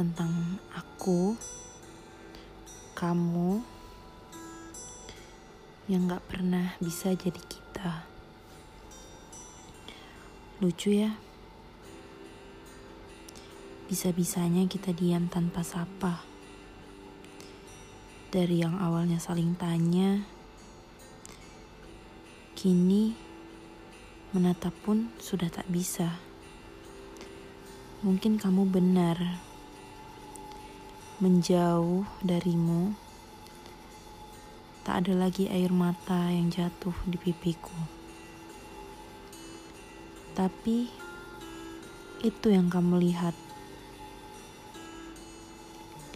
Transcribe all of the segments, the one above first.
tentang aku, kamu yang gak pernah bisa jadi kita. Lucu ya, bisa-bisanya kita diam tanpa sapa. Dari yang awalnya saling tanya, kini menatap pun sudah tak bisa. Mungkin kamu benar. Menjauh darimu, tak ada lagi air mata yang jatuh di pipiku. Tapi itu yang kamu lihat.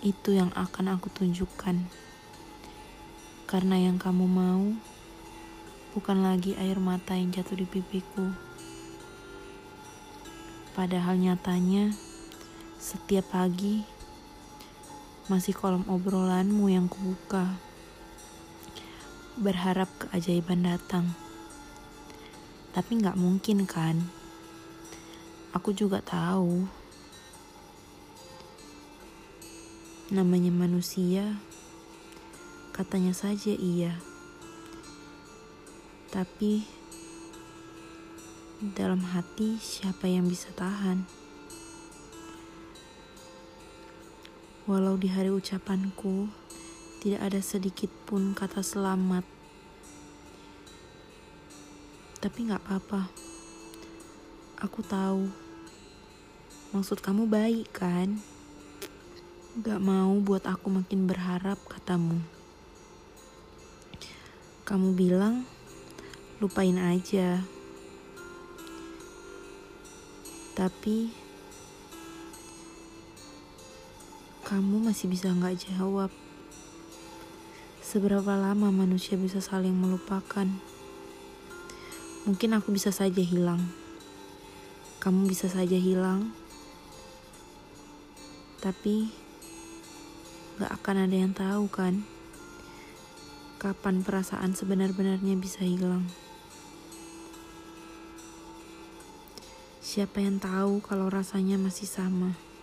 Itu yang akan aku tunjukkan. Karena yang kamu mau bukan lagi air mata yang jatuh di pipiku Padahal nyatanya, setiap pagi masih kolom obrolanmu yang kubuka. Berharap keajaiban datang. Tapi nggak mungkin kan? Aku juga tahu. Namanya manusia, katanya saja iya. Tapi dalam hati siapa yang bisa tahan? Walau di hari ucapanku tidak ada sedikit pun kata selamat, tapi gak apa-apa. Aku tahu maksud kamu baik kan? Gak mau buat aku makin berharap katamu. Kamu bilang lupain aja. Tapi kamu masih bisa nggak jawab. Seberapa lama manusia bisa saling melupakan? Mungkin aku bisa saja hilang. Kamu bisa saja hilang. Tapi gak akan ada yang tahu kan kapan perasaan sebenar-benarnya bisa hilang. Siapa yang tahu kalau rasanya masih sama?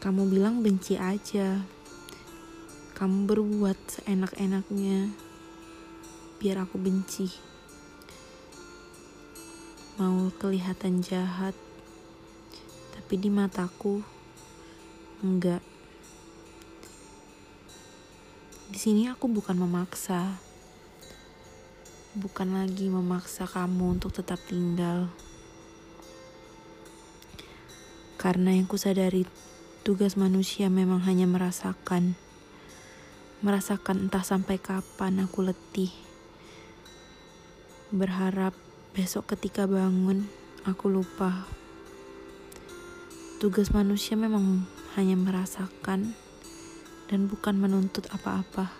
Kamu bilang benci aja. Kamu berbuat seenak-enaknya biar aku benci. Mau kelihatan jahat, tapi di mataku enggak. Di sini aku bukan memaksa bukan lagi memaksa kamu untuk tetap tinggal. Karena yang kusadari tugas manusia memang hanya merasakan. Merasakan entah sampai kapan aku letih. Berharap besok ketika bangun aku lupa. Tugas manusia memang hanya merasakan dan bukan menuntut apa-apa.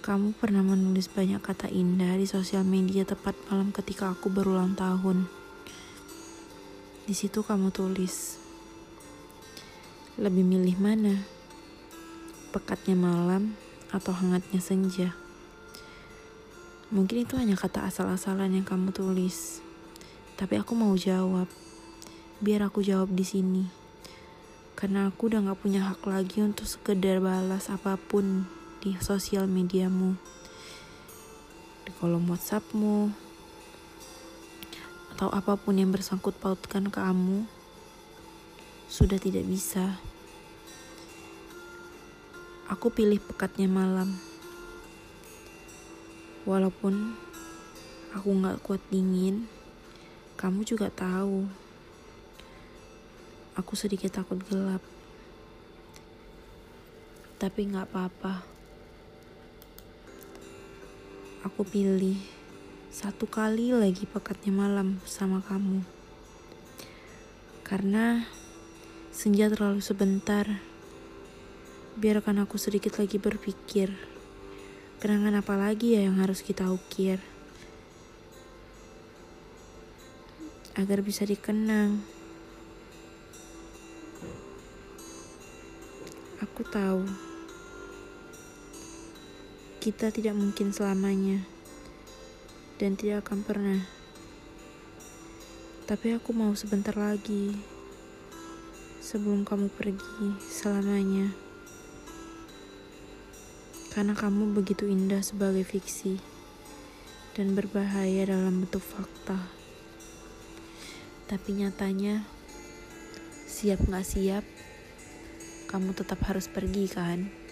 Kamu pernah menulis banyak kata indah di sosial media tepat malam ketika aku berulang tahun. Di situ kamu tulis, lebih milih mana? Pekatnya malam atau hangatnya senja? Mungkin itu hanya kata asal-asalan yang kamu tulis. Tapi aku mau jawab. Biar aku jawab di sini. Karena aku udah gak punya hak lagi untuk sekedar balas apa pun di sosial mediamu, di kolom WhatsAppmu, atau apa pun yang bersangkut pautkan kamu, sudah tidak bisa. Aku pilih pekatnya malam. Walaupun aku gak kuat dingin, kamu juga tahu. Aku sedikit takut gelap. Tapi gak apa-apa aku pilih satu kali lagi pekatnya malam bersama kamu. Karena senja terlalu sebentar. Biarkan aku sedikit lagi berpikir. Kenangan apa lagi ya yang harus kita ukir? Agar bisa dikenang. Aku tahu kita tidak mungkin selamanya dan tidak akan pernah. Tapi aku mau sebentar lagi sebelum kamu pergi selamanya. Karena kamu begitu indah sebagai fiksi dan berbahaya dalam bentuk fakta. Tapi nyatanya, siap gak siap, kamu tetap harus pergi kan?